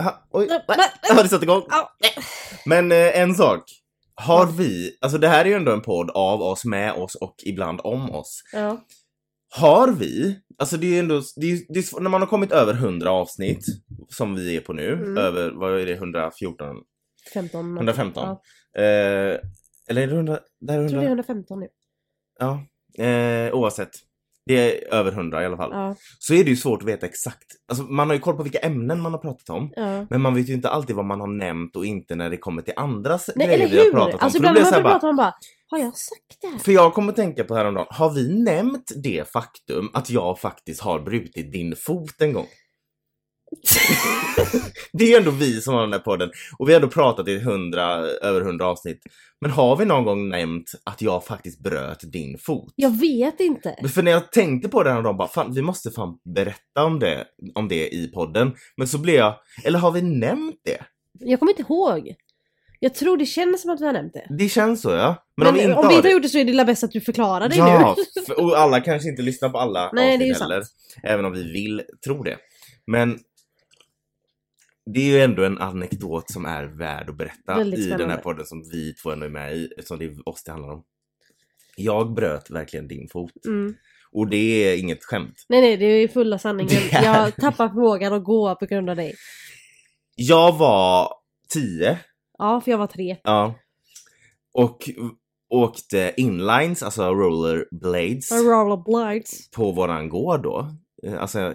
Aha, oj, jag hade satt igång. Men eh, en sak. Har vi, alltså det här är ju ändå en podd av oss, med oss och ibland om oss. Ja. Har vi, alltså det är ju ändå, det är, det är, när man har kommit över 100 avsnitt, som vi är på nu, Mm. över, vad är det, 114? 15. 115. Ja. Eh, eller är det 100? Det här är Jag tror det 100? är 115 nu. Ja. Eh, oavsett. Det är över 100 i alla fall. Ja. Så är det ju svårt att veta exakt. Alltså man har ju koll på vilka ämnen man har pratat om. ja. Men man vet ju inte alltid vad man har nämnt och inte när det kommer till andras Nej, grejer eller vi har hur? pratat om. Alltså För då ibland blir när man här börjar bara, prata man bara, har jag sagt det här? för jag kommer tänka på häromdagen, har vi nämnt det faktum att jag faktiskt har brutit din fot en gång? det är ju ändå vi som har den här podden och vi har ändå pratat i 100, över 100 avsnitt. Men har vi någon gång nämnt att jag faktiskt bröt din fot? Jag vet inte. För när jag tänkte på det häromdagen bara, fan vi måste fan berätta om det, om det i podden. Men så blev jag, eller har vi nämnt det? Jag kommer inte ihåg. Jag tror det känns som att vi har nämnt det. Det känns så ja. Men, Men om vi inte om vi har inte det... har gjort det så är det bäst att du förklarar dig Ja, nu. och alla kanske inte lyssnar på alla Nej, det avsnitt sant. heller. Även om vi vill tro det. Men det är ju ändå en anekdot som är värd att berätta i den här podden som vi två ändå är med i, eftersom det är oss det handlar om. Jag bröt verkligen din fot. Mm. Och det är inget skämt. Nej nej, det är fulla sanningen. Är- Jag tappar förmågan att gå på grund av dig. Jag var tio, Ja, för jag var tre. ja. Och åkte inlines, alltså rollerblades. Rollerblades. på våran gård då. Alltså,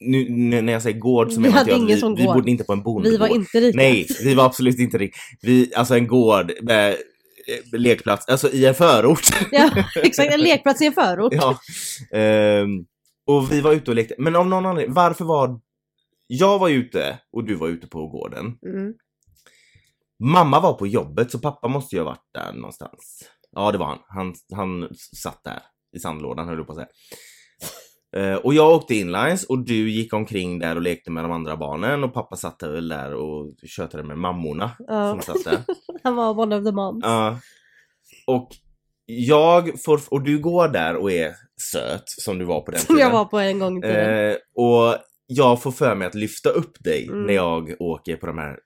nu, nu när jag säger gård så Vi menar jag att vi, vi bodde inte på en bondgård. Vi var inte rika. Nej, vi var absolut inte rika. Vi, alltså en gård med eh, lekplats, alltså i en förort. Ja, exakt. En lekplats i en förort. ja. Ehm, och vi var ute och lekte. Men av någon anledning, varför var... Jag var ute och du var ute på gården. Mm. Mamma var på jobbet så pappa måste ju ha varit där någonstans. Ja det var han. Han, han satt där i sandlådan höll jag på att säga. Eh, och jag åkte inlines och du gick omkring där och lekte med de andra barnen och pappa satt väl där och tjötade med mammorna Ja. som satt där. Han var one of the moms. Ja. Och jag får, och du går där och är söt som du var på den Som tiden. jag var på en gång i tiden. Eh, och jag får för mig att lyfta upp dig Mm. när jag åker på de här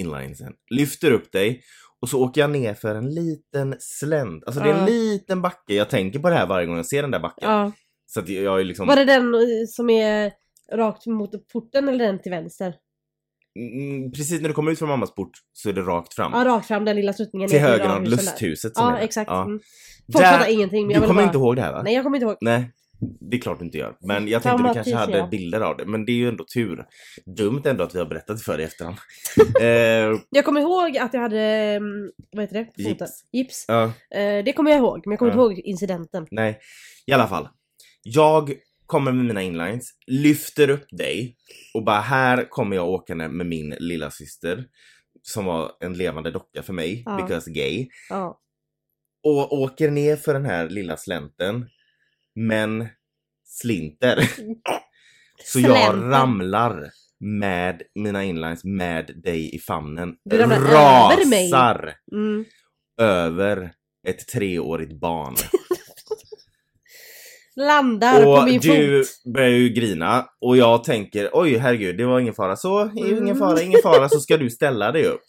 inlinesen. Lyfter upp dig och så åker jag ner för en liten slänt. Alltså det är en Ja. liten backe. Jag tänker på det här varje gång jag ser den där backen. ja. Så att jag är liksom... Var det den som är rakt mot porten eller den till vänster? Mm, precis när du kommer ut från mammas port så är det rakt fram. Ja, rakt fram den lilla sluttningen. till höger om lusthuset som är Ja, där. exakt. Ja. Mm. Folk fattar ingenting. Men Du jag vill kommer bara... inte ihåg det här va? Nej, jag kommer inte ihåg. Nej, det är klart du inte gör. Men jag tänkte du kanske hade bilder av det. Men det är ju ändå tur. Dumt ändå att vi har berättat det för dig i efterhand. eh, Jag kommer ihåg att jag hade, mm, vad heter det? Gips. Gips. ja. Eh, det kommer jag ihåg, men jag kommer Ja. inte ihåg incidenten. Nej, i alla fall. Jag kommer med mina inlines, lyfter upp dig och bara här kommer jag åkande med min lilla syster som var en levande docka för mig, Ja. because gay. Ja. Och åker ner för den här lilla slänten, men slinter. Så jag ramlar med mina inlines med dig i famnen. Du ramlar över mig. Rasar Mm. över ett treårigt barn. Landar på Och min du fot. börjar ju grina och jag tänker oj herregud det var ingen fara. Så, Mm. ingen fara, ingen fara så ska du ställa dig upp.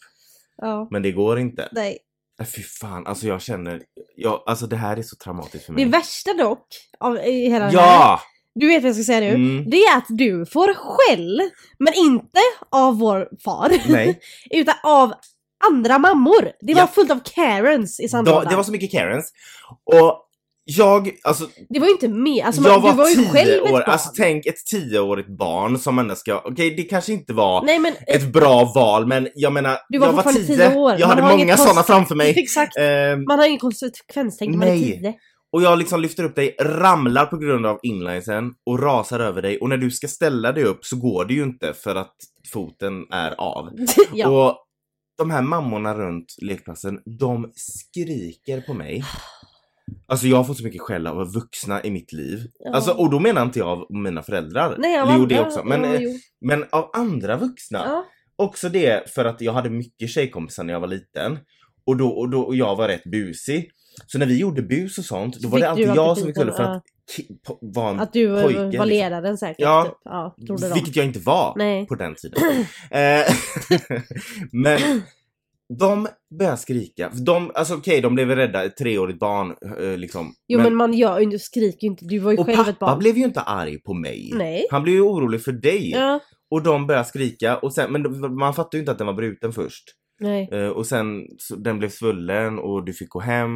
Ja. Men det går inte. Nej. Äh, Fy fan, alltså jag känner, jag, alltså det här är så traumatiskt för Det mig. värsta dock, av, i hela det här, Ja! du vet vad jag ska säga nu, Mm. det är att du får skäll, men inte av vår far, Nej, utan av andra mammor. Det var Ja. fullt av Karens i sandlådan. det var så mycket Karens. Och jag, alltså Det var ju inte med, alltså, jag du var, var ju själv tio ett år, barn. alltså tänk ett tioårigt barn som ändå ska, okej det kanske inte var Nej men, ett bra val men jag menar, Du var jag var tio, tio år. jag Man hade många sådana framför mig. exakt. Ehm, Man har ingen konsekvenstänk när man är tio. Och jag liksom lyfter upp dig, ramlar på grund av inlinesen och rasar över dig och när du ska ställa dig upp så går det ju inte för att foten är av. ja. Och de här mammorna runt lekplatsen, de skriker på mig. Alltså jag har fått så mycket skäll av vuxna i mitt liv. Ja. Alltså, och då menar inte jag av mina föräldrar. Nej, jag jo var- det också. Men, ja, eh, men av andra vuxna. Ja. Också det för att jag hade mycket tjejkompisar när jag var liten. Och, då, och, då, och jag var rätt busig. Så när vi gjorde bus och sånt, då var det alltid jag som fick skäll för att ki- po- var en Att du pojke. var liksom. ledaren säkert. Ja. Typ. ja trodde de. Vilket jag inte var Nej. på den tiden. Eh, Men de började skrika. De, alltså okej, de blev rädda. Ett treårigt barn eh, liksom. Jo men, man gör ju inte, skriker ju inte. Du var ju och själv ett pappa barn. blev ju inte arg på mig. Nej. Han blev ju orolig för dig. Ja. Och de började skrika. Och sen, men man fattade ju inte att den var bruten först. Nej. Eh, och sen så, den blev svullen och du fick gå hem.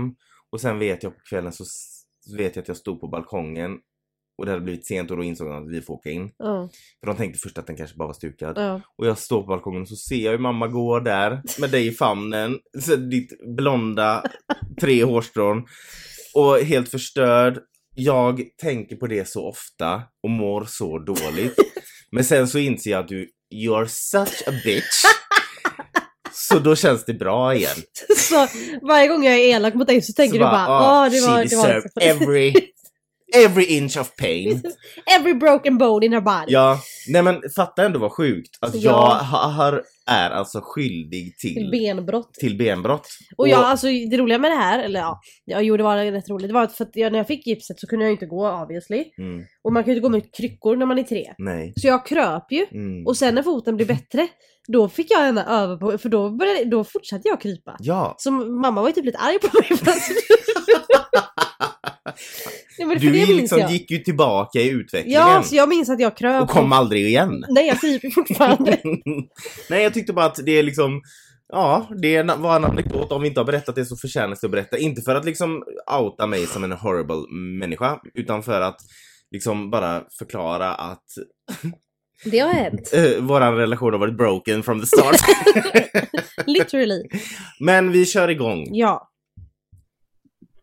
Och sen vet jag på kvällen så vet jag att jag stod på balkongen. Och det hade blivit sent och då insåg de att vi får åka in. Ja. För de tänkte först att den kanske bara var stukad. Ja. Och jag står på balkongen och så ser jag ju mamma gå där med dig i famnen. Så ditt blonda tre hårstrån. Och helt förstörd. Jag tänker på det så ofta och mår så dåligt. Men sen så inser jag att du, you're such a bitch. Så då känns det bra igen. Så varje gång jag är elak mot dig så tänker så du bara "Ah, åh det var... she Det var every, every inch of pain. Every broken bone in her body. Ja, nej men fatta ändå vad sjukt. Att Ja. jag ha- har, är alltså skyldig Till till, benbrott. till benbrott. Och jag, alltså det roliga med det här, eller ja, ja jo det var rätt roligt, det var att för att jag, när jag fick gipset så kunde jag inte gå obviously. Mm, Och man kan ju inte gå med kryckor när man är tre. nej. Så jag kröp ju. Mm. Och sen när foten blev bättre, då fick jag gärna över på, för då, började, då fortsatte jag krypa. Ja. Så mamma var ju typ lite arg på mig. ja, Du liksom jag. gick ju tillbaka i utvecklingen. Ja, så jag minns att jag kröp. Och kom aldrig igen. Nej, jag kryper fortfarande. nej, jag tyckte bara att det är liksom Ja, det var en anekdot. Om vi inte har berättat det så förtjänas det att berätta. Inte för att liksom outa mig som en horrible människa, utan för att liksom bara förklara att Det har hänt. uh, våran relation har varit broken from the start. Literally. Men vi kör igång. Ja.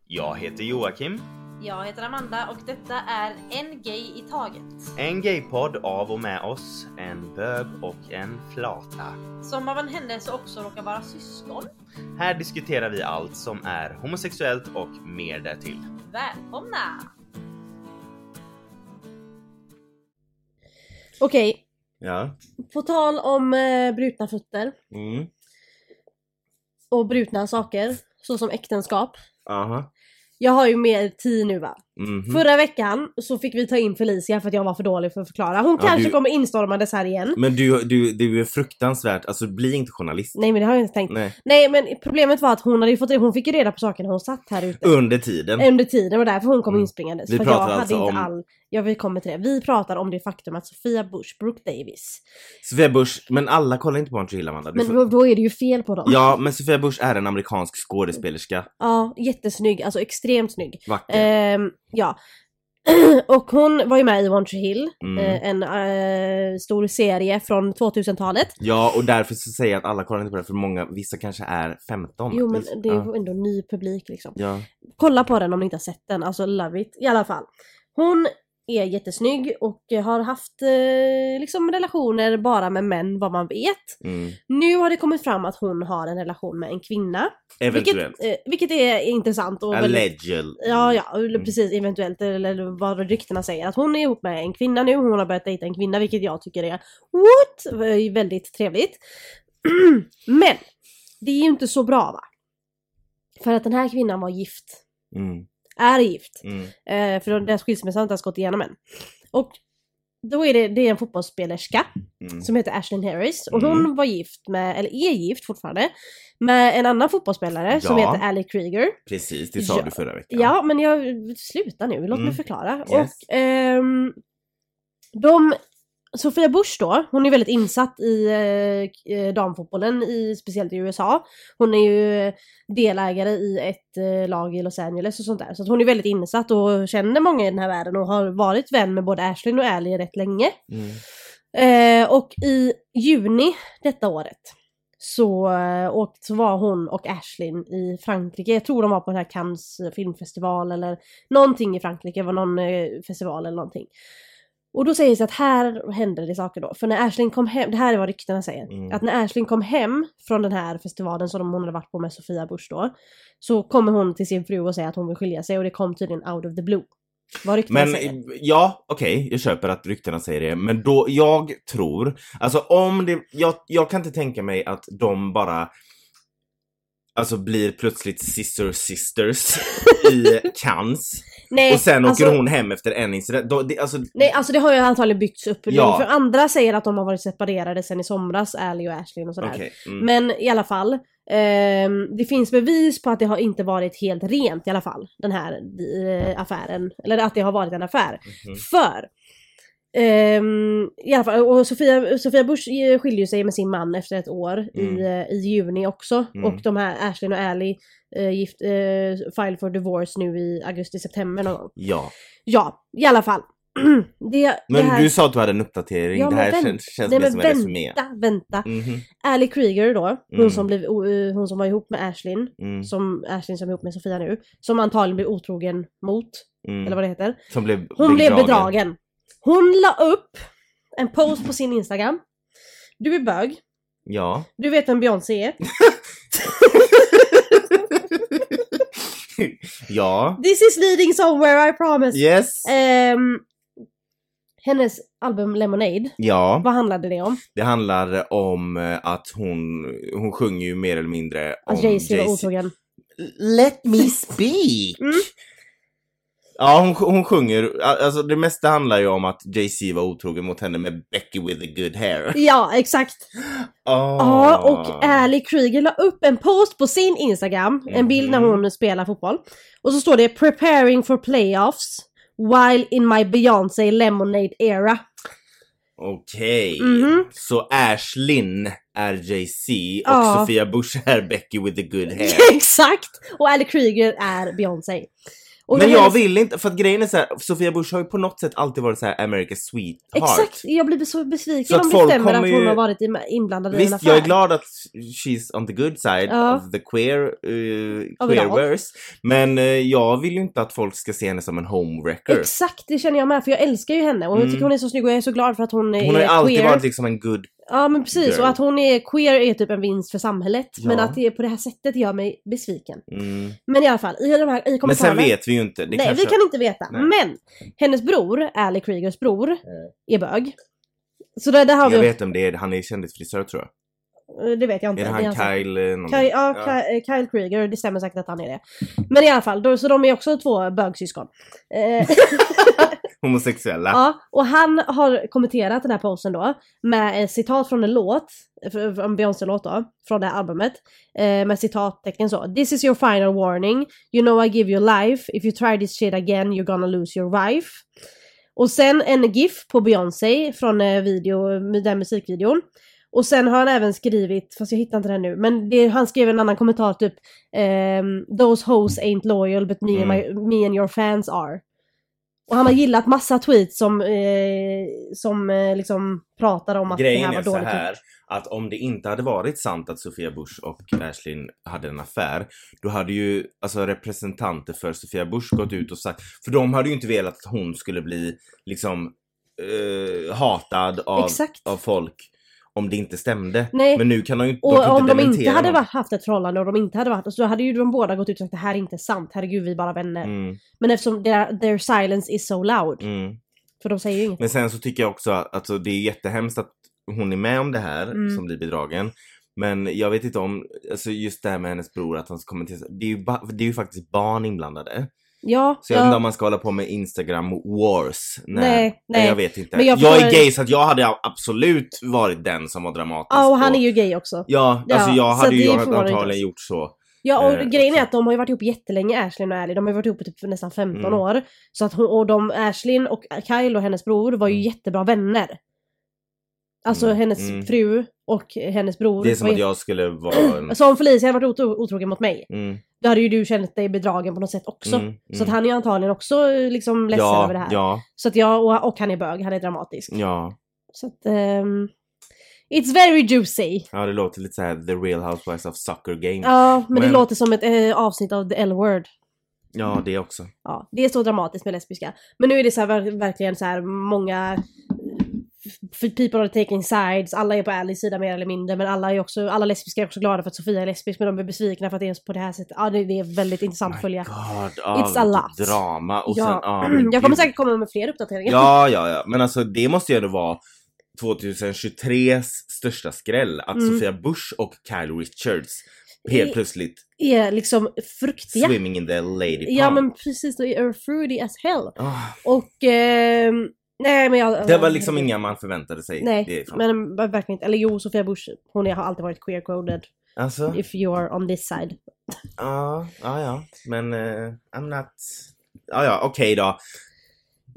Jag heter Joakim. Jag heter Amanda och detta är En Gay i Taget. En gaypodd av och med oss, en bög och en flata. Som av en händelse också råkar vara syskon. Här diskuterar vi allt som är homosexuellt och mer därtill. Välkomna! Okej, Ja. på tal om eh, brutna fötter Mm. och brutna saker, såsom äktenskap. Aha. Jag har ju mer tid nu va? Mhm. Förra veckan så fick vi ta in Felicia för att jag var för dålig för att förklara. Hon Ja, kanske du- kommer instormandes här igen. Men du, du, du är fruktansvärt, alltså bli inte journalist. Nej men det har jag inte tänkt. Nej. Nej men problemet var att hon hade fått, hon fick ju reda på saker när hon satt här ute. Under tiden. Under tiden, var därför hon kom Mm. inspringandes. Vi för att jag pratar hade alltså inte om- all... Ja vi kommer till det. Vi pratar om det faktum att Sofia Bush, Brooke Davis. Sofia Bush, men alla kollar inte på Tree Hill Amanda. Du Men får- då, då är det ju fel på dem. Ja, men Sofia Bush är en amerikansk skådespelerska. Ja, jättesnygg. Alltså extremt snygg. Vacker. Ehm, ja. och hon var ju med i One Tree Hill, Mm. eh, en eh, stor serie från 2000-talet. Ja, och därför så säger jag att alla kollar inte på det, för många, vissa kanske är 15. Jo men det är ja. ju ändå ny publik liksom. ja. Kolla på den om ni inte har sett den, alltså love it. I alla fall. Hon är jättesnygg och har haft eh, liksom relationer bara med män vad man vet. Mm. Nu har det kommit fram att hon har en relation med en kvinna. Eventuellt. Vilket, eh, vilket är intressant och väldigt. Ja, ja, Mm. precis eventuellt eller vad ryktena säger. Att hon är ihop med en kvinna nu, hon har börjat dejta en kvinna vilket jag tycker är what? Eh, Väldigt trevligt. Men det är ju inte så bra va? För att den här kvinnan var gift. Mm. Är gift. Mm. Eh, för deras skilsmässa har inte ens gått igenom än. Och då är det, det är en fotbollsspelerska Mm. som heter Ashlyn Harris. Och Mm. hon var gift med, eller är gift fortfarande, med en annan fotbollsspelare som Ja. heter Ali Krieger. Precis, det sa Ja. du förra veckan. Ja, men jag... Sluta nu, låt Mm. mig förklara. Yes. Och ehm, de... Sofia Bush då, hon är väldigt insatt i eh, eh, damfotbollen, i, speciellt i USA. Hon är ju delägare i ett eh, lag i Los Angeles och sånt där. Så hon är väldigt insatt och känner många i den här världen och har varit vän med både Ashlyn och Ali rätt länge. Mm. Eh, och i juni detta året så, eh, åkt, så var hon och Ashlyn i Frankrike. Jag tror de var på den här Cannes filmfestival eller någonting i Frankrike. Det var någon eh, festival eller någonting. Och då säger det att här hände det saker då. För när Ashlyn kom hem, det här är vad ryktena säger. Mm. Att när Ashlyn kom hem från den här festivalen som hon hade varit på med Sofia Bush då. Så kommer hon till sin fru och säger att hon vill skilja sig och det kom tydligen out of the blue. Vad ryktena Men säger. ja, okej, jag köper att ryktena säger det. Men då, jag tror, alltså om det, jag, jag kan inte tänka mig att de bara alltså blir plötsligt sister sisters i Cannes. Nej, Och sen alltså, åker hon hem efter en incident. Då, det, alltså, Nej, alltså det har ju antagligen byggts upp. Ja. För andra säger att de har varit separerade sen i somras, Ali och Ashley och sådär. okej. mm. Men i alla fall. ehm, det finns bevis på att det har inte varit helt rent i alla fall. Den här eh, affären. Eller att det har varit en affär. Mhm. För ehm, i alla fall, och Sofia, Sofia Bush skiljer sig med sin man efter ett år Mm. i, i juni också. Mm. Och de här Ashley och Ali uh, gift, uh, file for divorce nu i augusti-september någon gång. Ja. Ja, i alla fall. det, Men det här... du sa att du hade en uppdatering. Ja, det här vänt- känns, känns Nej mer som en resumé. vänta, vänta. Mhm. Ali Krieger då, hon, Mm. som blev, eh, hon som var ihop med Ashlyn, Mm. som Ashlyn som är ihop med Sofia nu, som antagligen blev otrogen mot, Mm. eller vad det heter. Som blev Hon blev bedragen. Hon la upp en post på sin Instagram. Du är bög, Ja. du vet vem Beyoncé är. ja. This is leading somewhere I promise. Yes. Ehm, hennes album Lemonade, Ja. vad handlade det om? Det handlar om eh, att hon, hon sjunger ju mer eller mindre om Att Jay-Z var otrogen. Let me speak! Mm. Ja, hon, hon sjunger, alltså det mesta handlar ju om att Jay-Z var otrogen mot henne med Becky with the good hair. Ja, exakt. Oh. Ja, och Ali Krieger la upp en post på sin Instagram, en bild när Mhm. hon spelar fotboll. Och så står det “Preparing for playoffs while in my Beyoncé Lemonade era”. Okej, Mhm. så Ashlyn är Jay-Z och Ja. Sofia Bush är Becky with the good hair. exakt! Och Ali Krieger är Beyoncé. Och Men jag här- vill inte, för att grejen är så här, Sofia Bush har ju på något sätt alltid varit så här America's sweetheart. Exakt! Jag blir så besviken Så om det stämmer att hon ju- har varit inblandad i en Visst, affär. jag är glad att she's on the good side Ja. of the queer, uh, queerverse. Men eh, jag vill ju inte att folk ska se henne som en homewrecker. Exakt, det känner jag med för jag älskar ju henne och jag Mm. tycker hon är så snygg och jag är så glad för att hon, Hon har ju är alltid queer. varit liksom en good... Ja men precis, girl. och att hon är queer är typ en vinst för samhället. Men Ja. att det är på det här sättet gör mig besviken. Mm. Men i alla fall, i, de här, i Men kommentarerna... sen vet vi ju inte. Nej, kanske... vi kan inte veta. Nej. Men hennes bror, Ali Kriegers bror, är bög. Så det, det har Jag vi... vet om det är, han är kändisfrisör tror jag. Eh, Det vet jag inte. Är det Det är han hans- Kyle? eh, någon- Kyle, ja, Kyle, Kyle Krieger, det stämmer säkert att han är det. Men i alla fall, då, så de är också två bögsyskon. Homosexuella. ja, och han har kommenterat den här posten då med ett citat från en låt, en Beyoncé-låt då, från det här albumet. Eh, med citattecken så. This is your final warning. You know I give you life. If you try this shit again you're gonna lose your wife. Och sen en GIF på Beyoncé från eh, video, den musikvideon. Och sen har han även skrivit, fast jag hittar inte den nu, men det, han skrev en annan kommentar typ ehm, Those hoes ain't loyal but me, and my, me and your fans are. Och han har gillat massa tweets som, eh, som eh, liksom pratar om att det Grejen här är var så dåligt. här att om det inte hade varit sant att Sofia Bush och Ashlyn hade en affär, då hade ju alltså representanter för Sofia Bush gått ut och sagt, för de hade ju inte velat att hon skulle bli liksom eh, hatad av, Exakt. av folk om det inte stämde. Nej. Men nu kan de ju Och de kan om de inte dementera hade varit, haft ett förhållande och de inte hade varit, så hade ju de båda gått ut och sagt det här är inte sant, herregud vi är bara vänner. Mm, Men eftersom their, their silence is so loud, mm. för de säger ju inget. Men sen så tycker jag också att alltså, det är jättehemskt att hon är med om det här Mm. som blir bedragen. Men jag vet inte om, alltså just det här med hennes bror att han kommenterar, det är ju, ba- det är ju faktiskt barn inblandade. Ja, Så jag vet inte ja. om man ska hålla på med Instagram wars. när- Nej, nej. Jag vet inte. Men jag jag, är gay så att jag hade absolut varit den som var dramatisk. ja, och han är ju gay också. Ja, Ja, alltså jag hade ju antagligen gjort så. Ja och Eh, grejen är att de har ju varit ihop jättelänge, Ashlyn och Ali. De har ju varit ihop i typ nästan 15 Mm. år. Så att hon, och de, Ashlyn och Kyle och hennes bror var ju Mm. jättebra vänner. Alltså Mm, hennes mm. fru och hennes bror. Det är som att jag skulle vara en... Alltså om Felicia hade varit otro, otrogen mot mig, Mm, då hade ju du känt dig bedragen på något sätt också. mm, Så att mm. han är ju antagligen också eh, liksom ledsen ja, över det här. Ja, Så att jag, och, och han är bög, han är dramatisk. ja. Så att... ehm, it's very juicy. Ja, det låter lite så här The Real Housewives of Soccer Game. Ja, men, det Men- låter som ett eh, avsnitt av The L-word. Ja, det också. Ja, det är så dramatiskt med lesbiska. Men nu är det så här, ver- verkligen så här många f- people are taking sides, alla är på Alice sida mer eller mindre men alla är också, alla lesbiska är också glada för att Sofia är lesbisk men de är besvikna för att det är på det här sättet. Ja det, det är väldigt intressant att följa. God, It's a lot. Drama och Ja. sen, men Jag kommer säkert komma med fler uppdateringar. Ja, ja, ja. Men alltså det måste ju ändå vara 2023s största skräll att Mm. Sofia Bush och Kyle Richards helt plötsligt är liksom fruktiga. swimming in the lady pond. Ja men precis, de är fruity as hell. Ah, Och... ehm, nej men jag... det var liksom inga man förväntade sig Nej, ifrån. men verkligen inte. Eller jo, Sofia Bush, hon har alltid varit queer-coded. Alltså, If you are on this side. ja, ja, ja. Men eh, I'm not... Ja, ja, okej då.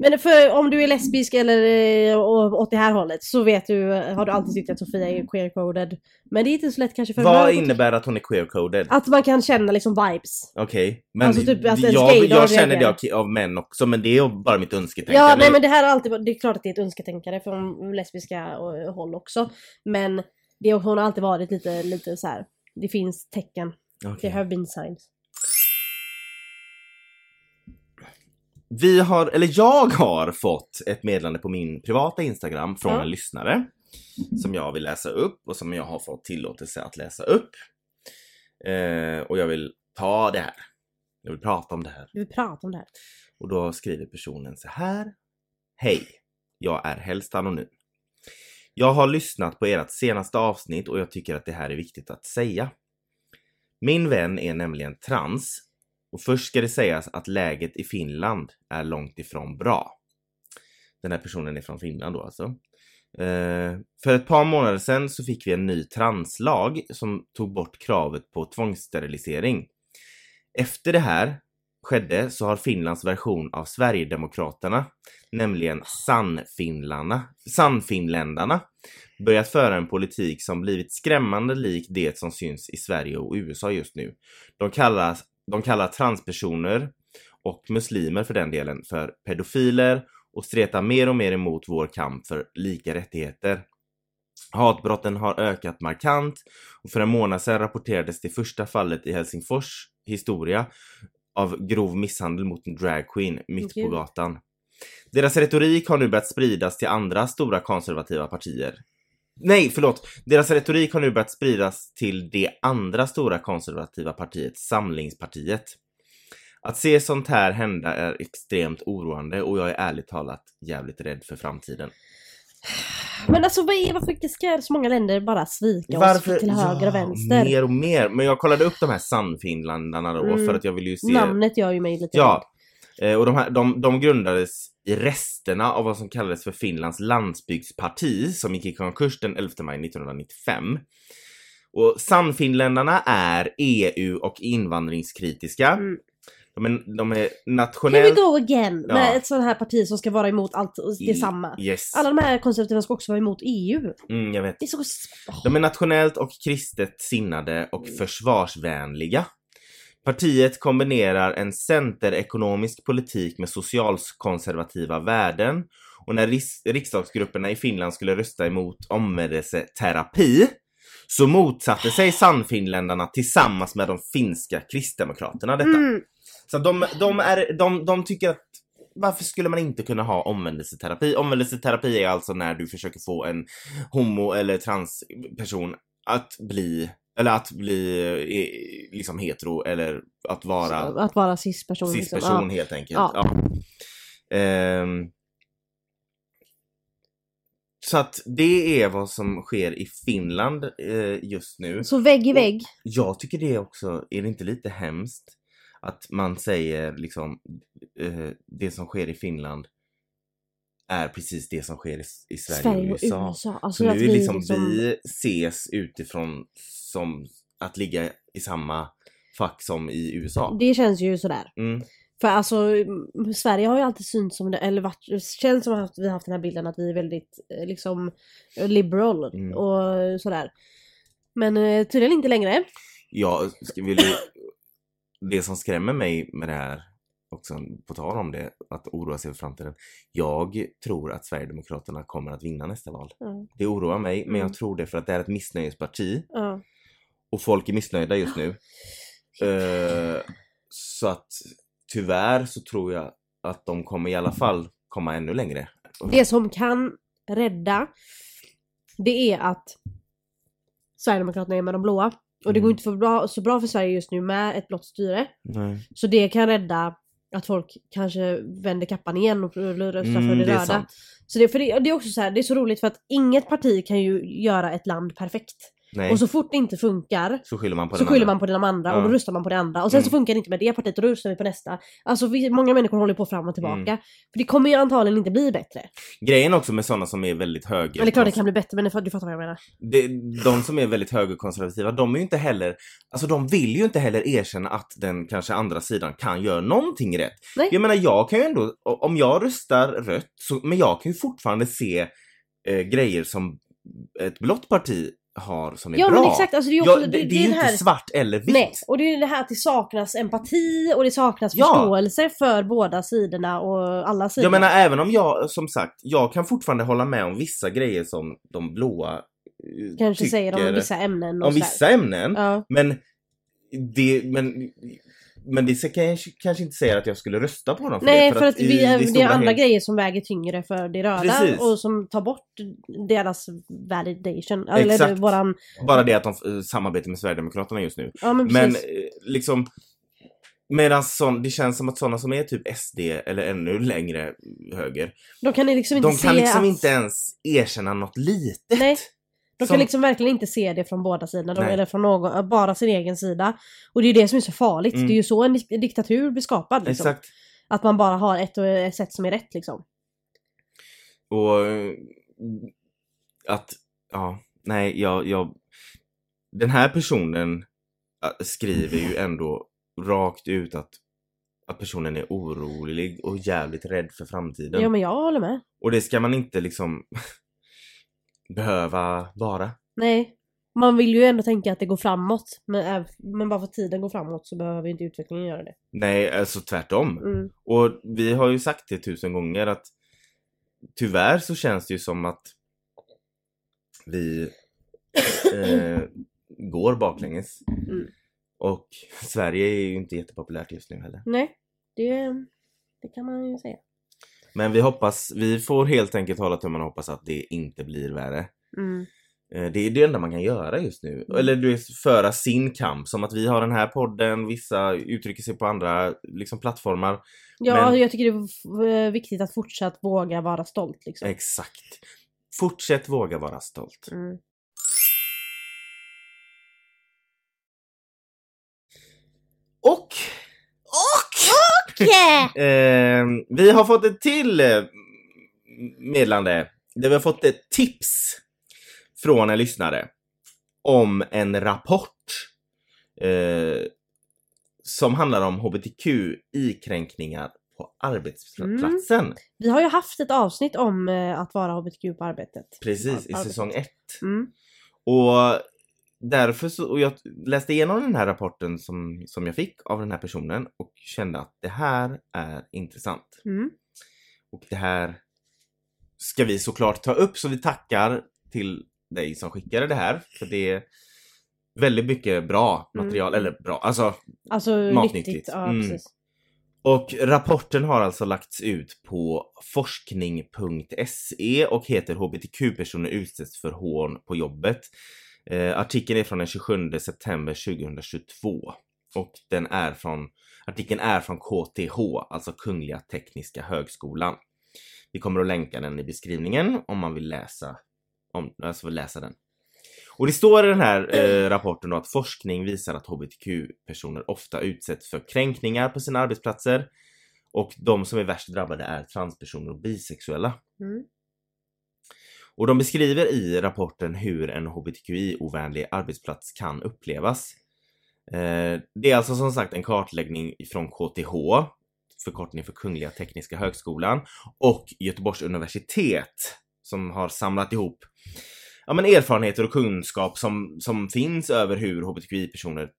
Men för om du är lesbisk eller eh, åt det här hållet så vet du, har du alltid tyckt att Sofia är queer-coded. Men det är inte så lätt kanske för Vad män. innebär att hon är queer-coded? Att man kan känna liksom vibes. Okej, men Alltså typ att jag, jag känner det av, män också, men det är bara mitt önsketänkande. Ja, nej men det här är alltid, det är klart att det är ett önsketänkare från lesbiska eh, håll också. Men det, hon har alltid varit lite, lite så här. det finns tecken. Okej. Det have been signs. Vi har, eller jag har fått ett meddelande på min privata Instagram från Ja. en lyssnare som jag vill läsa upp och som jag har fått tillåtelse att läsa upp. Eh, och jag vill ta det här. Jag vill prata om det här. Vi vill prata om det här. Och då skriver personen så här. Hej! Jag är helst anonym. Jag har lyssnat på ert senaste avsnitt och jag tycker att det här är viktigt att säga. Min vän är nämligen trans och först ska det sägas att läget i Finland är långt ifrån bra. Den här personen är från Finland då alltså. Eh, för ett par månader sedan så fick vi en ny translag som tog bort kravet på tvångssterilisering. Efter det här skedde så har Finlands version av Sverigedemokraterna, nämligen Sannfinländarna, Sannfinländarna, börjat föra en politik som blivit skrämmande lik det som syns i Sverige och USA just nu. De kallas de kallar transpersoner och muslimer för den delen för pedofiler och stretar mer och mer emot vår kamp för lika rättigheter. Hatbrotten har ökat markant och för en månad sedan rapporterades det första fallet i Helsingfors historia av grov misshandel mot en dragqueen mitt på Gud. gatan. Deras retorik har nu börjat spridas till andra stora konservativa partier. Nej, förlåt. Deras retorik har nu börjat spridas till det andra stora konservativa partiet, Samlingspartiet. Att se sånt här hända är extremt oroande och jag är ärligt talat jävligt rädd för framtiden. Men alltså vad är, varför ska så många länder bara svika oss till höger och vänster? Mer och mer. Men jag kollade upp de här Sannfinländarna då Mm. för att jag ville ju se... Namnet gör ju mig lite Ja. Eh, Och de, här, de, de grundades i resterna av vad som kallades för Finlands landsbygdsparti som gick i konkurs den 11 maj 1995. Och Sannfinländarna är EU och invandringskritiska. Mm. De är, de är Here we nationellt... go again! Ja. Med ett sånt här parti som ska vara emot allt detsamma. Yes. Alla de här konservativa ska också vara emot EU. Mm, jag vet. Det är så... Åh. De är nationellt och kristet sinnade och försvarsvänliga. Partiet kombinerar en centerekonomisk politik med socialkonservativa värden och när riksdagsgrupperna i Finland skulle rösta emot omvändelseterapi så motsatte sig Sannfinländarna tillsammans med de finska kristdemokraterna detta. Mm. Så de, de, är, de, de tycker att varför skulle man inte kunna ha omvändelseterapi? Omvändelseterapi är alltså när du försöker få en homo eller transperson att bli eller att bli eh, liksom hetero eller att vara Att vara cis-person. liksom. cis-person Ja. helt enkelt. Ja. Ja. Ehm, så att det är vad som sker i Finland eh, just nu. Så vägg i vägg. Jag tycker det också, är det inte lite hemskt att man säger liksom eh, det som sker i Finland är precis det som sker i, i Sverige, Sverige och USA. USA. Alltså Så nu är vi liksom, liksom... vi ses utifrån som att ligga i samma fack som i USA. Det känns ju sådär. Mm. För alltså Sverige har ju alltid synts som det, eller varit, känns som att vi har haft den här bilden att vi är väldigt eh, liksom liberal Mm. och sådär. Men eh, tydligen inte längre. Ska vill ju, det som skrämmer mig med det här, också på tal om det, att oroa sig för framtiden. Jag tror att Sverigedemokraterna kommer att vinna nästa val. Ja. Det oroar mig, men Mm. jag tror det för att det är ett missnöjesparti Ja. och folk är missnöjda just nu. Eh, så att tyvärr så tror jag att de kommer i alla fall komma ännu längre. Det som kan rädda det är att Sverigedemokraterna är med de blåa. Och det Mm. går inte för bra, så bra för Sverige just nu med ett blått styre. Nej. Så det kan rädda att folk kanske vänder kappan igen och röstar för Mm, det det är röda. Så det, för det, det är också så här, det är så roligt för att inget parti kan ju göra ett land perfekt. Nej. Och så fort det inte funkar så skyller man på så skyller man på den andra och Ja. då röstar man på det andra. Och sen så Mm. funkar det inte med det partiet och då röstar vi på nästa. Alltså vi, många människor håller på fram och tillbaka. Mm. För det kommer ju antagligen inte bli bättre. Grejen också med sådana som är väldigt höger... Eller klart det kan bli bättre men du fattar vad jag menar. det, de som är väldigt högerkonservativa, de är ju inte heller, alltså de vill ju inte heller erkänna att den kanske andra sidan kan göra någonting rätt. Nej. Jag menar jag kan ju ändå, om jag röstar rött, så, men jag kan ju fortfarande se eh, grejer som ett blått parti har som är Ja bra. men exakt, alltså det är också, Ja, det, det, det, är det inte här... svart eller vitt. Nej, och det är det här att det saknas empati och det saknas Ja. förståelse för båda sidorna och alla sidor. Jag menar även om jag, som sagt, jag kan fortfarande hålla med om vissa grejer som de blåa eh, Kanske tycker säger om vissa ämnen och om vissa ämnen. Ja. Men det, men, men det ska kanske, kanske inte säga att jag skulle rösta på dem för Nej det. för, att, i vi, det är stora andra hela- grejer som väger tyngre för det röda Precis. och som tar bort deras validation. Eller Exakt. våran... Bara det att de eh, samarbetar med Sverigedemokraterna just nu. Ja men Men eh, liksom Medan sån, det känns som att sådana som är typ SD eller ännu längre höger, de kan liksom inte de kan liksom att... inte ens erkänna något litet. Nej. De Som- kan liksom verkligen inte se det från båda sidorna, de, eller från någon, bara sin egen sida. Och det är det som är så farligt. Mm. Det är ju så en dik- diktatur blir skapad. Liksom. Exakt. Att man bara har ett, och ett sätt som är rätt liksom. Och eh, att, ja, nej, jag, jag den här personen skriver ju ändå rakt ut att, att personen är orolig och jävligt rädd för framtiden. Ja men jag håller med. Och det ska man inte liksom behöva vara. Nej. Man vill ju ändå tänka att det går framåt. Men, men bara för att tiden går framåt så behöver inte utvecklingen göra det. Nej, alltså tvärtom. Mm. Och vi har ju sagt det tusen gånger att tyvärr så känns det ju som att vi eh, går baklänges. Mm. Och Sverige är ju inte jättepopulärt just nu heller. Nej. Det, det kan man ju säga. Men vi hoppas, vi får helt enkelt hålla tummarna och hoppas att det inte blir värre. Mm. Eh, Det är det enda man kan göra just nu. Mm. Eller du vet, föra sin kamp. Som att vi har den här podden, vissa uttrycker sig på andra liksom, plattformar. Ja, Men- jag tycker det är eh, viktigt att fortsatt våga vara stolt liksom. Exakt. Fortsätt våga vara stolt. Mm. Eh, vi har fått ett till eh, meddelande. Där vi har fått ett tips från en lyssnare. Om en rapport. Eh, som handlar om HBTQ-i-kränkningar på arbetsplatsen. Vi har ju haft ett avsnitt om eh, att vara HBTQ på arbetet. Precis, i säsong ett. Mm. Och därför så, och jag läste igenom den här rapporten som, som jag fick av den här personen och kände att det här är intressant. Mm. Och det här ska vi såklart ta upp så vi tackar till dig som skickade det här. För det är väldigt mycket bra Mm. material, eller bra, alltså Alltså Matnyttigt. nyttigt. Ja, Mm. Och rapporten har alltså lagts ut på forskning.se och heter HBTQ-personer utsätts för hån på jobbet. Eh, artikeln är från den 27 september 2022 och den är från, artikeln är från KTH, alltså Kungliga Tekniska Högskolan. Vi kommer att länka den i beskrivningen om man vill läsa, om, alltså vill läsa den. Och det står i den här eh, rapporten då att forskning visar att HBTQ-personer ofta utsätts för kränkningar på sina arbetsplatser. Och de som är värst drabbade är transpersoner och bisexuella. Mm. Och de beskriver i rapporten hur en HBTQI-ovänlig arbetsplats kan upplevas. Eh, det är alltså som sagt en kartläggning från KTH, förkortning för Kungliga Tekniska Högskolan, och Göteborgs universitet som har samlat ihop ja, men erfarenheter och kunskap som, som finns över hur HBTQI-personer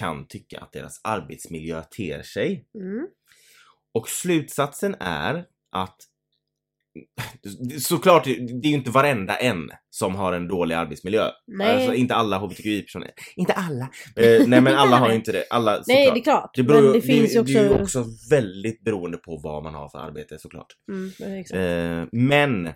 kan tycka att deras arbetsmiljö ter sig. Mm. Och slutsatsen är att såklart, det är ju inte varenda en som har en dålig arbetsmiljö. Nej. Alltså inte alla HBTQI-personer. Inte alla! Eh, nej men alla har ju inte det. Alla, såklart. Nej, det är klart. Det, beror, men det finns ju också... det är ju också väldigt beroende på vad man har för arbete såklart. Mm, det exakt. Eh, men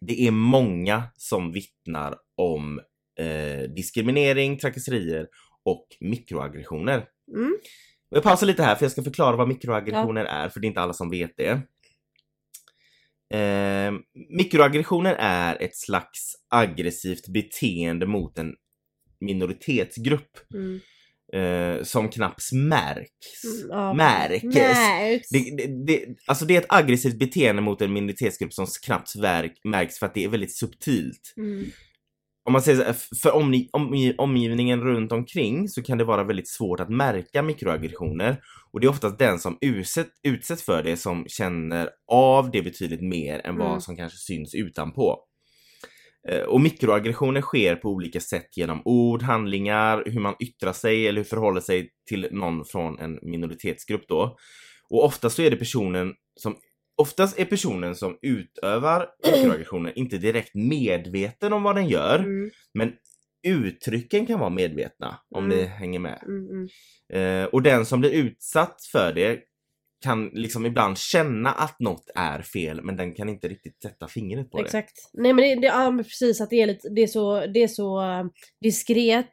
det är många som vittnar om eh, diskriminering, trakasserier och mikroaggressioner. Mm. Jag pausar lite här för jag ska förklara vad mikroaggressioner är för det är inte alla som vet det. Eh, mikroaggressioner är ett slags aggressivt beteende mot en minoritetsgrupp Mm. eh, som knappt märks. Mm, ja. Märks. Märks. Det, det, det, alltså det är ett aggressivt beteende mot en minoritetsgrupp som knappt märks för att det är väldigt subtilt. Mm. Om man säger så, för omni, omgi, omgivningen runt omkring så kan det vara väldigt svårt att märka mikroaggressioner. Och det är oftast den som utsätt, utsätts för det som känner av det betydligt mer än Mm. vad som kanske syns utanpå. Eh, Och mikroaggressioner sker på olika sätt genom ord, handlingar, hur man yttrar sig eller hur förhåller sig till någon från en minoritetsgrupp då. Och oftast så är det personen som Oftast är personen som utövar mikroaggressioner inte direkt medveten om vad den gör, Mm. men uttrycken kan vara medvetna om Mm. ni hänger med. Mm. Mm. Eh, och den som blir utsatt för det kan liksom ibland känna att något är fel men den kan inte riktigt sätta fingret på det. Exakt. Nej men det, det, ja, precis att det är, lite, det är så, det är så eh, diskret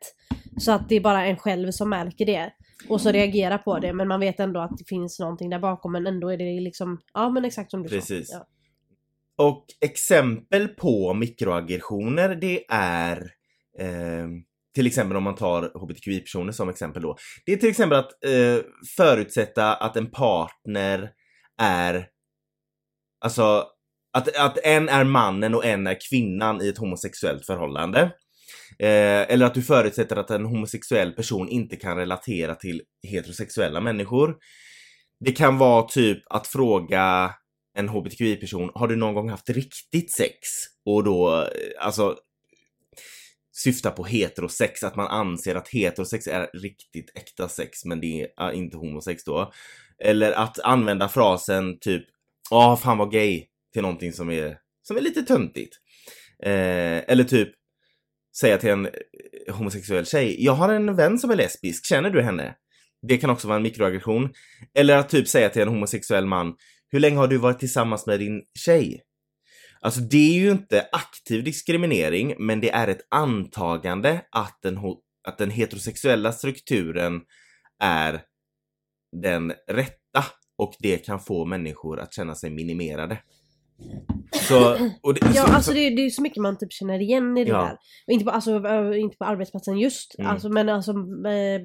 så att det är bara en själv som märker det. Och så reagerar på det men man vet ändå att det finns någonting där bakom men ändå är det liksom, ja men exakt som du Precis. sa. Ja. Och exempel på mikroaggressioner det är eh, till exempel om man tar hbtqi-personer som exempel då. Det är till exempel att eh, förutsätta att en partner är Alltså att, att en är mannen och en är kvinnan i ett homosexuellt förhållande. Eh, eller att du förutsätter att en homosexuell person inte kan relatera till heterosexuella människor. Det kan vara typ att fråga en hbtqi-person, har du någon gång haft riktigt sex? Och då, eh, alltså syfta på heterosex, att man anser att heterosex är riktigt äkta sex men det är eh, inte homosex då. Eller att använda frasen typ, ja fan vad gay, till någonting som är, som är lite töntigt. Eh, eller typ säga till en eh, homosexuell tjej, jag har en vän som är lesbisk, känner du henne? Det kan också vara en mikroaggression. Eller att typ säga till en homosexuell man, hur länge har du varit tillsammans med din tjej? Alltså det är ju inte aktiv diskriminering, men det är ett antagande att den, att den heterosexuella strukturen är den rätta och det kan få människor att känna sig minimerade. Så, och det, Ja så, alltså så, det, det är så mycket man typ känner igen i det Ja. där. Inte på, alltså, inte på arbetsplatsen just, Mm. alltså, men alltså äh,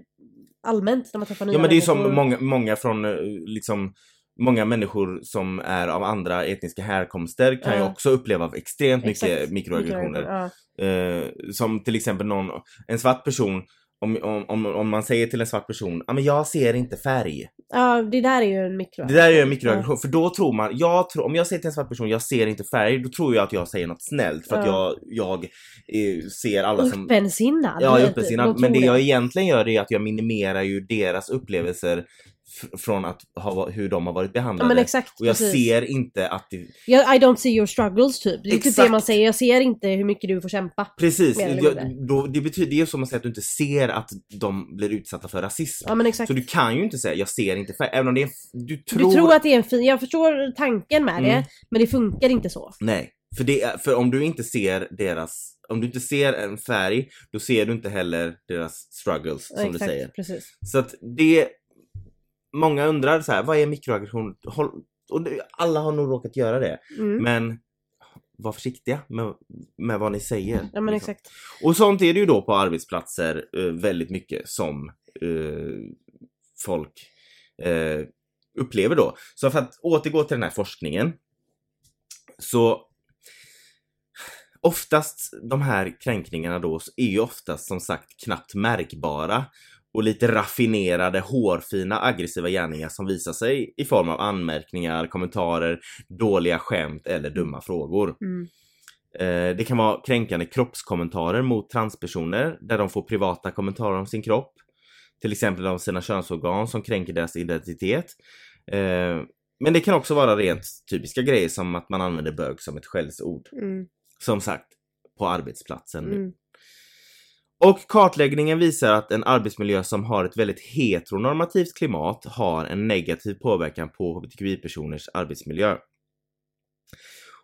allmänt när man träffar nya Ja men det är ju människor. som många, många från eh, liksom Många människor som är av andra etniska härkomster kan ju Ja. också uppleva extremt mycket Exakt. mikroaggressioner. Ja. Eh, som till exempel någon, en svart person, om, om, om, man säger till en svart person, ja men jag ser inte färg. ja det där är ju en mikro. Det där är ju en mikroaggression, för då tror man, jag tror, om jag säger till en svart person, jag ser inte färg, då tror jag att jag säger något snällt för att Ja. jag, jag eh, ser alla som Öppensinnad. Ja. De Men det jag egentligen gör är att jag minimerar ju deras upplevelser från att ha, hur de har varit Ja behandlade. men exakt. och jag precis. ser inte att det... I don't see your struggles typ. Det är typ det Exakt. man säger. Jag ser inte hur mycket du får kämpa. Precis, jag, då, det betyder ju som att säga att du inte ser att de blir utsatta för rasism. Ja men exakt. Så du kan ju inte säga jag ser inte färg, även om det är en, du tror... Du tror att det är en fin... Jag förstår tanken med Mm. det, men det funkar inte så. Nej, för, det, för om du inte ser deras... Om du inte ser en färg, då ser du inte heller deras struggles som exakt, du säger. precis. Så att det... Många undrar så här, vad är mikroaggression? Och alla har nog råkat göra det. Mm. Men var försiktiga med, med vad ni säger. Ja men liksom. exakt. Och sånt är det ju då på arbetsplatser eh, väldigt mycket som eh, folk eh, upplever då. Så för att återgå till den här forskningen. Så oftast de här kränkningarna då är ju oftast som sagt knappt märkbara och lite raffinerade, hårfina, aggressiva gärningar som visar sig i form av anmärkningar, kommentarer, dåliga skämt eller dumma frågor. Mm. Eh, det kan vara kränkande kroppskommentarer mot transpersoner där de får privata kommentarer om sin kropp. Till exempel om sina könsorgan som kränker deras identitet. Eh, men det kan också vara rent typiska grejer som att man använder bög som ett skällsord. Mm. Som sagt, på arbetsplatsen. nu. Och kartläggningen visar att en arbetsmiljö som har ett väldigt heteronormativt klimat har en negativ påverkan på hbtqi-personers arbetsmiljö.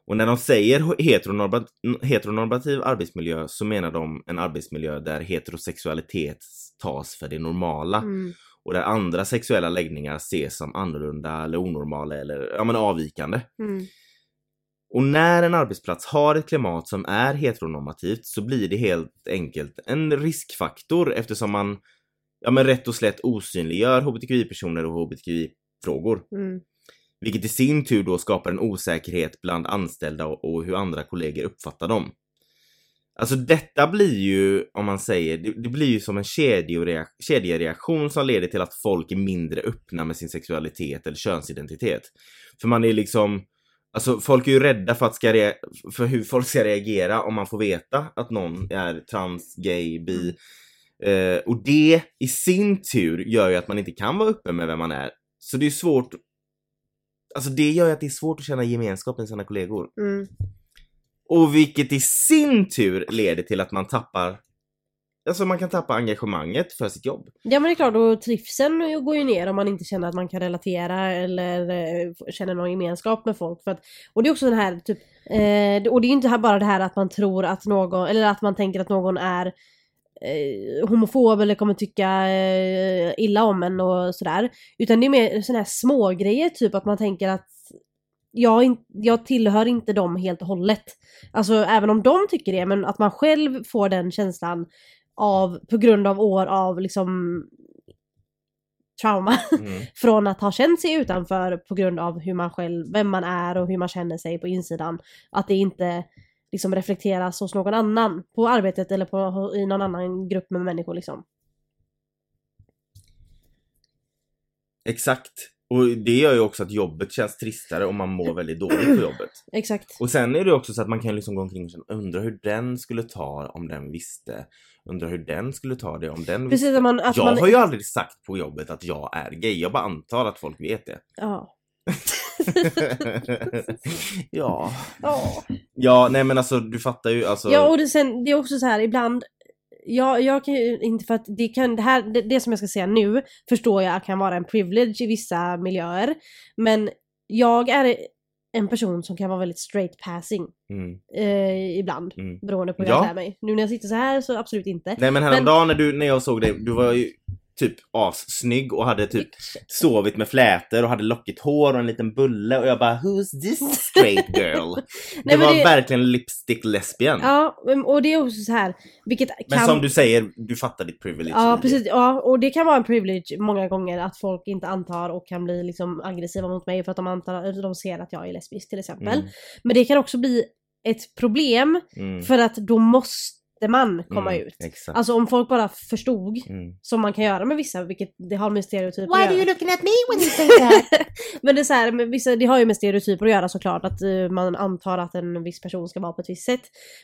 Och när de säger heteronorma- heteronormativ arbetsmiljö så menar de en arbetsmiljö där heterosexualitet tas för det normala Mm. och där andra sexuella läggningar ses som annorlunda eller onormala eller ja, men avvikande. Mm. Och när en arbetsplats har ett klimat som är heteronormativt så blir det helt enkelt en riskfaktor eftersom man ja men rätt och slätt osynliggör hbtqi-personer och hbtqi-frågor. Mm. Vilket i sin tur då skapar en osäkerhet bland anställda och, och hur andra kollegor uppfattar dem. Alltså detta blir ju, om man säger, det, det blir ju som en kedjereak- kedjereaktion som leder till att folk är mindre öppna med sin sexualitet eller könsidentitet. För man är liksom, alltså folk är ju rädda för, att ska för hur folk ska reagera om man får veta att någon är trans, gay, bi. Eh, och det i sin tur gör ju att man inte kan vara öppen med vem man är. Så det är svårt Alltså det gör ju att det är svårt att känna gemenskap med sina kollegor. Mm. Och vilket i sin tur leder till att man tappar Alltså man kan tappa engagemanget för sitt jobb. Ja men det är klart, och trivseln går ju ner om man inte känner att man kan relatera eller eh, känner någon gemenskap med folk. För att, och det är också den här typ, eh, och det är ju inte bara det här att man tror att någon, eller att man tänker att någon är eh, homofob eller kommer tycka eh, illa om en och sådär. Utan det är mer sådana här små grejer typ att man tänker att jag, in, jag tillhör inte dem helt och hållet. Alltså även om de tycker det, men att man själv får den känslan av, på grund av år av liksom trauma Mm. från att ha känt sig utanför på grund av hur man själv, vem man är och hur man känner sig på insidan. Att det inte liksom reflekteras hos någon annan på arbetet eller på, i någon annan grupp med människor liksom. Exakt. Och det gör ju också att jobbet känns tristare om man mår väldigt dåligt på jobbet. Exakt. Och sen är det också så att man kan liksom gå omkring och undra hur den skulle ta om den visste. Undra hur den skulle ta det om den visste. Precis, att man... Att jag man, har ju aldrig sagt på jobbet att jag är gay, jag bara antar att folk vet det. Ja. ja. Ja. Ja, nej men alltså du fattar ju alltså. Ja och det, sen, det är också så här ibland jag, jag kan ju inte för att det kan, det här, det, det som jag ska säga nu förstår jag kan vara en privilege i vissa miljöer. Men jag är en person som kan vara väldigt straight passing Mm. eh, ibland. Mm. Beroende på hur Ja. jag klär mig. Nu när jag sitter så här så absolut inte. Nej men häromdagen när, du, när jag såg dig, du var ju typ assnygg och hade typ sovit med flätor och hade lockigt hår och en liten bulle och jag bara Who's this straight girl? det Nej, men var det- verkligen lipstick lesbian. Ja, men- och det är också så här, vilket Men kan... som du säger, du fattar ditt privilege. Ja precis, ja, och det kan vara en privilege många gånger att folk inte antar och kan bli liksom aggressiva mot mig för att de, antar, de ser att jag är lesbisk till exempel. Mm. Men det kan också bli ett problem Mm. för att då måste man komma Mm, ut. Exakt. Alltså om folk bara förstod, Mm. som man kan göra med vissa, vilket det har med stereotyper att göra. looking at me when you say that? Men det är så här, med vissa, det har ju med stereotyper att göra såklart, att eh, man antar att en viss person ska vara på ett visst sätt.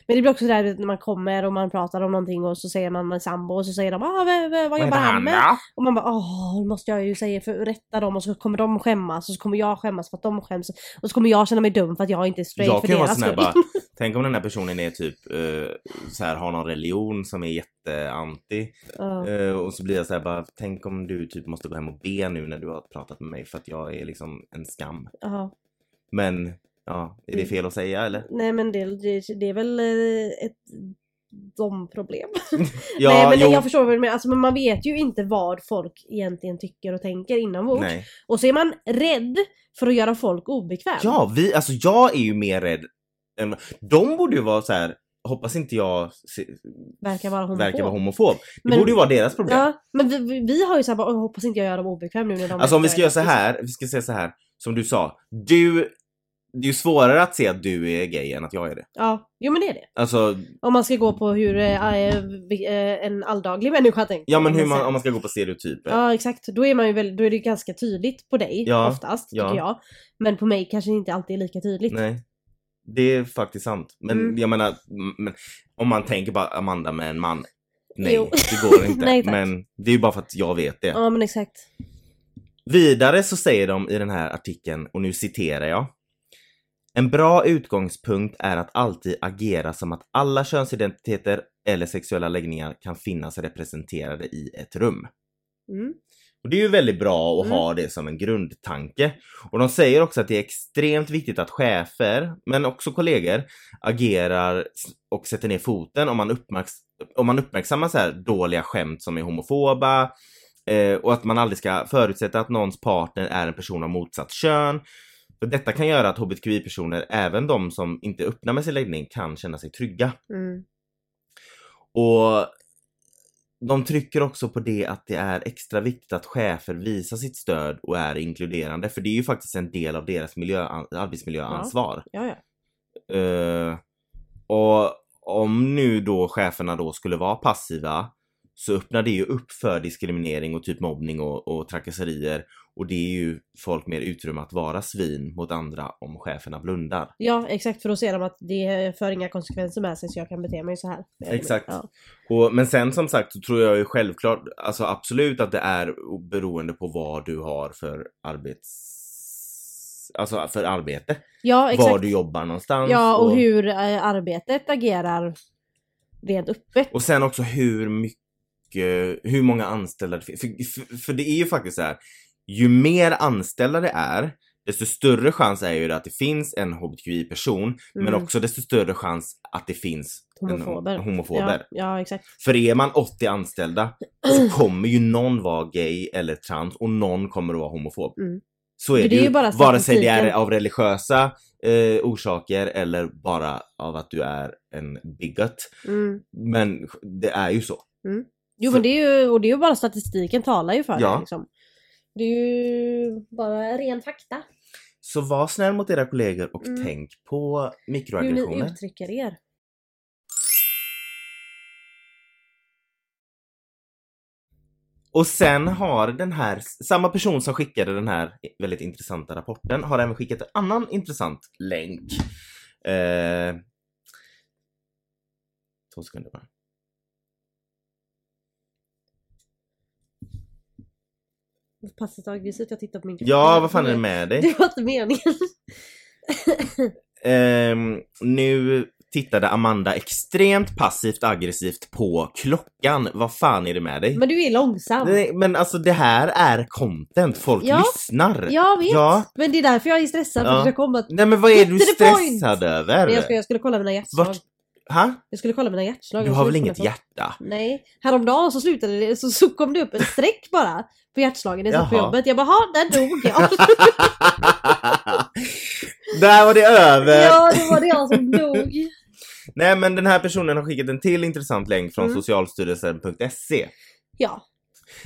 Men det blir också sådär när man kommer och man pratar om någonting och så säger man sambo och så säger de ah, vad, vad, vad jobbar han med? Och man bara åh, nu måste jag ju säga för rätta dem och så kommer de skämmas och så kommer jag skämmas för att de skäms och så kommer jag känna mig dum för att jag inte är straight Jag för deras skull. tänk om den här personen är typ eh, så här har någon religion som är jätteanti. Ja. Eh, och så blir jag så här bara, tänk om du typ måste gå hem och be nu när du har pratat med mig för att jag är liksom en skam. Ja. Men, ja, är det Mm. fel att säga eller? Nej men det, det, det är väl eh, ett de problem. Ja, Nej men jo. jag förstår vad du menar, alltså, men man vet ju inte vad folk egentligen tycker och tänker inombords. Nej. Och så är man rädd för att göra folk obekväm. Ja, vi, alltså jag är ju mer rädd än, de borde ju vara så här. hoppas inte jag se, Verkar vara homofob. verkar vara homofob. Det Men- borde ju vara deras problem. Ja, men vi, vi, har ju såhär bara, "Åh, hoppas inte jag gör dem obekväm nu när de Alltså om vi ska göra så är här, vi ska säga så här, som du sa. Du, det är ju svårare att se att du är gay än att jag är det. Ja, jo men det är det. Alltså, Om man ska gå på hur eh, en alldaglig människa tänker. ja men hur man, om man ska gå på stereotyper. Ja exakt, då är man ju väl, då är det ganska tydligt på dig Ja, oftast ja. tycker jag. Men på mig kanske inte alltid är lika tydligt. Nej. Det är faktiskt sant. Men Mm. jag menar, men, om man tänker bara Amanda med en man. Nej, Jo. det går inte. Nej, tack. men det är ju bara för att jag vet det. Ja men exakt. Vidare så säger de i den här artikeln, och nu citerar jag. En bra utgångspunkt är att alltid agera som att alla könsidentiteter eller sexuella läggningar kan finnas representerade i ett rum. Mm. Och det är ju väldigt bra att Mm. ha det som en grundtanke. Och de säger också att det är extremt viktigt att chefer, men också kollegor, agerar och sätter ner foten om man, uppmärks om man uppmärksammar så här dåliga skämt som är homofoba. Eh, och att man aldrig ska förutsätta att någons partner är en person av motsatt kön. För detta kan göra att hbtqi-personer, även de som inte är öppna med sin läggning, kan känna sig trygga. Mm. Och de trycker också på det att det är extra viktigt att chefer visar sitt stöd och är inkluderande, för det är ju faktiskt en del av deras miljö, arbetsmiljöansvar. Ja, ja. Eh, och om nu då cheferna då skulle vara passiva så öppnar det ju upp för diskriminering och typ mobbning och, och trakasserier och det är ju folk mer utrymme att vara svin mot andra om cheferna blundar. Ja exakt för då ser de att det för inga konsekvenser med sig så jag kan bete mig så här. Exakt. Ja. Och, men sen som sagt så tror jag ju självklart, alltså absolut att det är beroende på vad du har för arbets... Alltså för arbete. ja exakt. Var du jobbar någonstans. Ja och hur eh, arbetet agerar rent öppet. Och sen också hur mycket, hur många anställda det finns. För, för, för det är ju faktiskt så här. Ju mer anställda det är, desto större chans är ju det att det finns en hbtqi-person, men Mm. också desto större chans att det finns Homofober. En, homofober. Ja, ja exakt. För är man 80 anställda så kommer ju någon vara gay eller trans och någon kommer att vara homofob. Mm. Så är För det, det är ju, bara vare sig det är av religiösa eh, orsaker eller bara av att du är en bigot. Mm. Men det är ju så. Jo Så- men det är ju, och det är ju bara statistiken talar ju för Ja. det liksom. Det är ju bara ren fakta. Så var snäll mot era kollegor och Mm. tänk på Hur ni mikroaggressioner. uttrycker er. Och sen har den här, samma person som skickade den här väldigt intressanta rapporten har även skickat en annan intressant länk. Eh, två sekunder bara. Passivt och aggressivt, jag tittar på min Ja, vad fan är det med dig? Det var inte meningen. Ehm, nu tittade Amanda extremt passivt aggressivt på klockan. Vad fan är det med dig? Men du är långsam. Nej, men alltså det här är content, folk Ja. lyssnar. Jag vet. Ja. Men det är därför jag är stressad. För Ja. att jag kommer att... Nej men vad är du the point. stressad över? Nej, jag, skulle, jag skulle kolla mina hjärtslag. Vart? Ha? Jag skulle kolla mina hjärtslag. Du har väl inget hjärta? Nej. Häromdagen så slutade det, så, så kom det upp en streck bara på hjärtslagen när jag satt på jobbet. Jag bara, där dog jag. Där var det över! ja, det var det jag som dog. Nej men den här personen har skickat en till intressant länk från Mm. socialstyrelsen.se. Ja.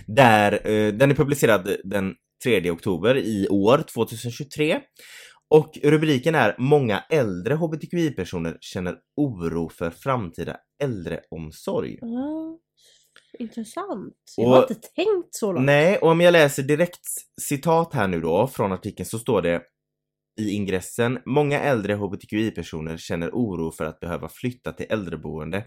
Där, eh, den är publicerad den 3 oktober i år, 2023. Och rubriken är Många äldre hbtqi-personer känner oro för framtida äldreomsorg. Ah, intressant. Jag Och- har inte tänkt så långt. Nej, och om jag läser direkt citat här nu då från artikeln så står det i ingressen Många äldre hbtqi-personer känner oro för att behöva flytta till äldreboende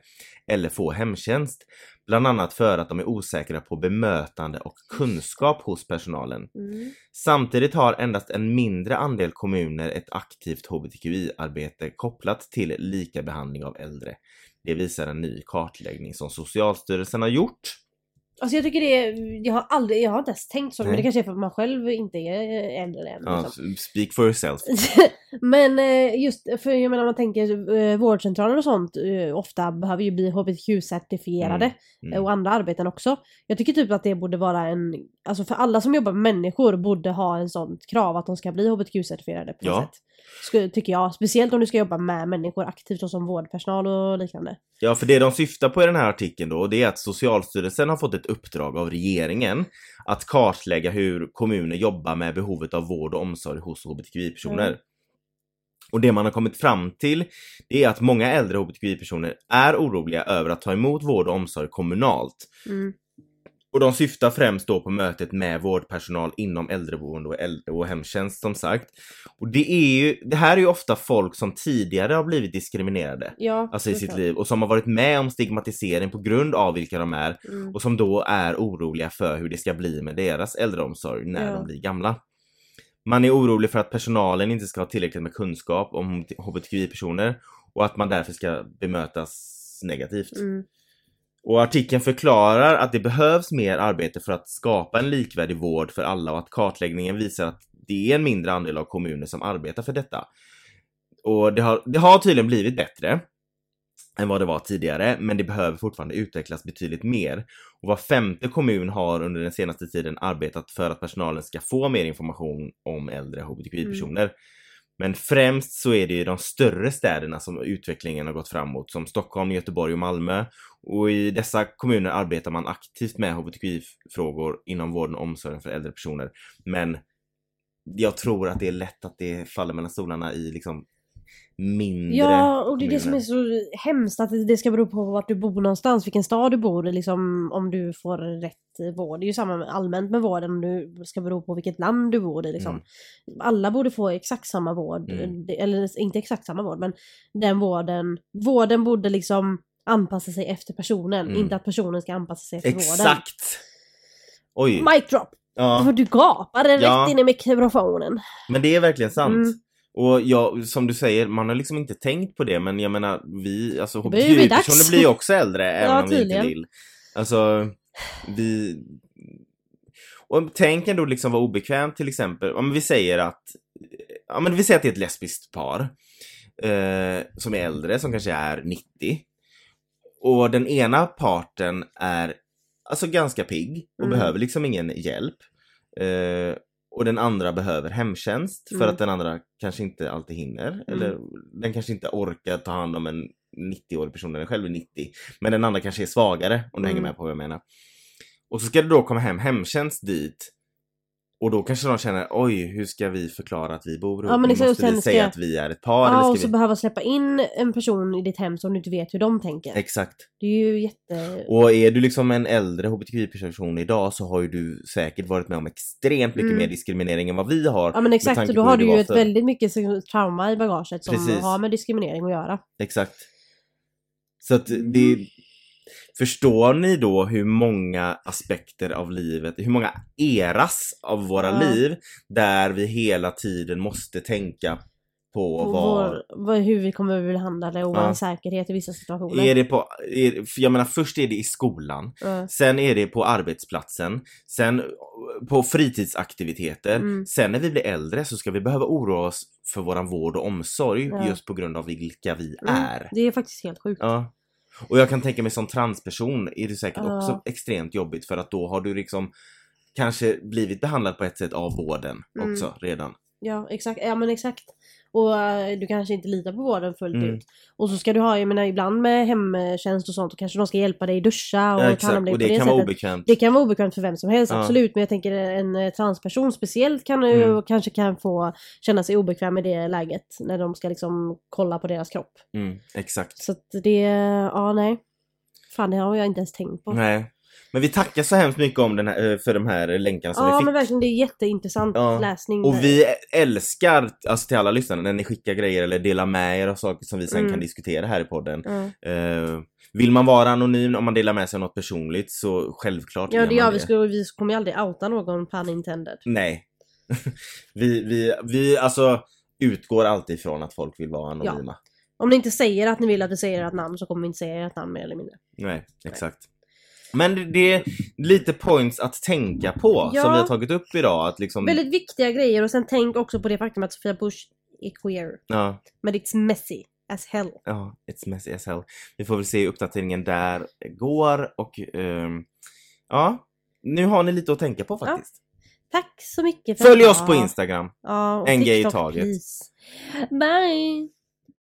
eller få hemtjänst. Bland annat för att de är osäkra på bemötande och kunskap hos personalen. Mm. Samtidigt har endast en mindre andel kommuner ett aktivt hbtqi-arbete kopplat till likabehandling av äldre. Det visar en ny kartläggning som Socialstyrelsen har gjort. Alltså jag tycker det är, jag har aldrig, jag har inte ens tänkt så, men det kanske är för att man själv inte är äldre än. Ja, Liksom. speak for yourself. men eh, just för jag menar man tänker eh, vårdcentraler och sånt eh, ofta behöver ju bli hbtq-certifierade Mm. eh, och andra arbeten också. Jag tycker typ att det borde vara en, alltså för alla som jobbar med människor borde ha en sånt krav att de ska bli hbtq-certifierade på Ja. sätt. Skulle, tycker jag. Speciellt om du ska jobba med människor aktivt och som vårdpersonal och liknande. Ja, för det de syftar på i den här artikeln då, det är att Socialstyrelsen har fått ett uppdrag av regeringen att kartlägga hur kommuner jobbar med behovet av vård och omsorg hos hbtqi-personer. Mm. Och det man har kommit fram till, det är att många äldre hbtqi-personer är oroliga över att ta emot vård och omsorg kommunalt. Mm. Och de syftar främst då på mötet med vårdpersonal inom äldreboende och, äldre och hemtjänst som sagt. Och det är ju, det här är ju ofta folk som tidigare har blivit diskriminerade. Ja, Alltså i sitt liv och som har varit med om stigmatisering på grund av vilka de är Mm. och som då är oroliga för hur det ska bli med deras äldreomsorg när Ja. de blir gamla. Man är orolig för att personalen inte ska ha tillräckligt med kunskap om hbtqi-personer och att man därför ska bemötas negativt. Mm. Och artikeln förklarar att det behövs mer arbete för att skapa en likvärdig vård för alla och att kartläggningen visar att det är en mindre andel av kommuner som arbetar för detta. Och det har, det har tydligen blivit bättre. Än vad det var tidigare, men det behöver fortfarande utvecklas betydligt mer. Och var femte kommun har under den senaste tiden arbetat för att personalen ska få mer information om äldre hbtqi-personer. Men främst så är det i de större städerna som utvecklingen har gått framåt, som Stockholm, Göteborg och Malmö. Och i dessa kommuner arbetar man aktivt med hbtqi-frågor inom vården och omsorgen för äldre personer. Men jag tror att det är lätt att det faller mellan stolarna i liksom mindre Ja, och det är det som är så hemskt att det ska bero på vart du bor någonstans, vilken stad du bor i, liksom om du får rätt vård. Det är ju samma allmänt med vården, om du ska bero på vilket land du bor i liksom. Alla borde få exakt samma vård, Mm. Eller inte exakt samma vård, men den vården, vården borde liksom anpassa sig efter personen, Mm. inte att personen ska anpassa sig efter vården. Exakt! Oj! Mic drop! Ja. Du gapade Ja. rätt in i mikrofonen. Men det är verkligen sant. Och jag, som du säger, man har liksom inte tänkt på det men jag menar vi, alltså hbtqi-personer blir ju också äldre även om vi inte vill. Alltså, vi... Och tänk ändå liksom vara obekvämt till exempel, om vi säger att, ja men vi säger att det är ett lesbiskt par eh, som är äldre, som kanske är 90. Och den ena parten är alltså ganska pigg och Mm. behöver liksom ingen hjälp. Eh, och den andra behöver hemtjänst för Mm. att den andra kanske inte alltid hinner. Eller den kanske inte orkar ta hand om en 90-årig person när den själv är 90. Men den andra kanske är svagare om du hänger Mm. med på vad jag menar. Och så ska det då komma hem hemtjänst dit. Och då kanske de känner oj hur ska vi förklara att vi bor ihop? Ja, men liksom, måste vi säga jag- att vi är ett par. Ja, eller och ska så vi... behöva släppa in en person i ditt hem som du inte vet hur de tänker. Exakt. Det är ju jätte... Och är du liksom en äldre hbtqi-person idag så har ju du säkert varit med om extremt mycket Mm. mer diskriminering än vad vi har. Ja men exakt, och då har du ju ett förr. väldigt mycket trauma i bagaget som Precis. har med diskriminering att göra. Exakt. Så att det... Förstår ni då hur många aspekter av livet, hur många eras av våra Ja. liv där vi hela tiden måste tänka på Och vad... vår, hur vi kommer att behandla det och Ja. vår säkerhet i vissa situationer. Är det på, är, jag menar först är det i skolan, Ja. sen är det på arbetsplatsen, sen på fritidsaktiviteter, Mm. sen när vi blir äldre så ska vi behöva oroa oss för våran vård och omsorg Ja. just på grund av vilka vi Mm. är. Det är faktiskt helt sjukt. Ja. Och jag kan tänka mig som transperson är det säkert Ja. också extremt jobbigt för att då har du liksom kanske blivit behandlad på ett sätt av vården Mm. också redan. Ja, exakt. Ja men exakt. Och eh, du kanske inte litar på vården fullt Mm. ut. Och så ska du ha, jag menar ibland med hemtjänst och sånt, och kanske de ska hjälpa dig duscha och Ja, ta hand om dig Och på det det kan vara sättet. obekvämt. Det kan vara obekvämt för vem som helst, Ja. absolut. Men jag tänker en eh, transperson speciellt kan ju Mm. kanske kan få känna sig obekväm i det läget. När de ska liksom kolla på deras kropp. Mm, exakt. Så att det, ja nej. Fan det har jag inte ens tänkt på. Nej. Men vi tackar så hemskt mycket om den här, eh, för de här länkarna som Ja vi fick. men verkligen, det är jätteintressant Ja. läsning. Och vi älskar, alltså till alla lyssnare, när ni skickar grejer eller delar med er av saker som vi sen Mm. kan diskutera här i podden. Ja, Eh, vill man vara anonym om man delar med sig av något personligt så självklart ja det gör vi. Skulle, vi kommer ju aldrig outa någon, pun intended. Nej. vi, vi, vi alltså utgår alltid ifrån att folk vill vara anonyma. Om ni inte säger att ni vill att vi säger ert namn så kommer vi inte säga ert namn mer eller mindre. Nej, exakt. Men det- är lite points att tänka på Ja. som vi har tagit upp idag. Att liksom, Väldigt viktiga grejer och sen tänk också på det faktum att Sofia Bush är queer. ja, Men it's messy as hell. ja, it's messy as hell. Vi får väl se uppdateringen där går och ehm, ja, nu har ni lite att tänka på faktiskt. Tack så mycket för Följ oss på Instagram. Ja, och En gay i TikTok, taget. please. Bye!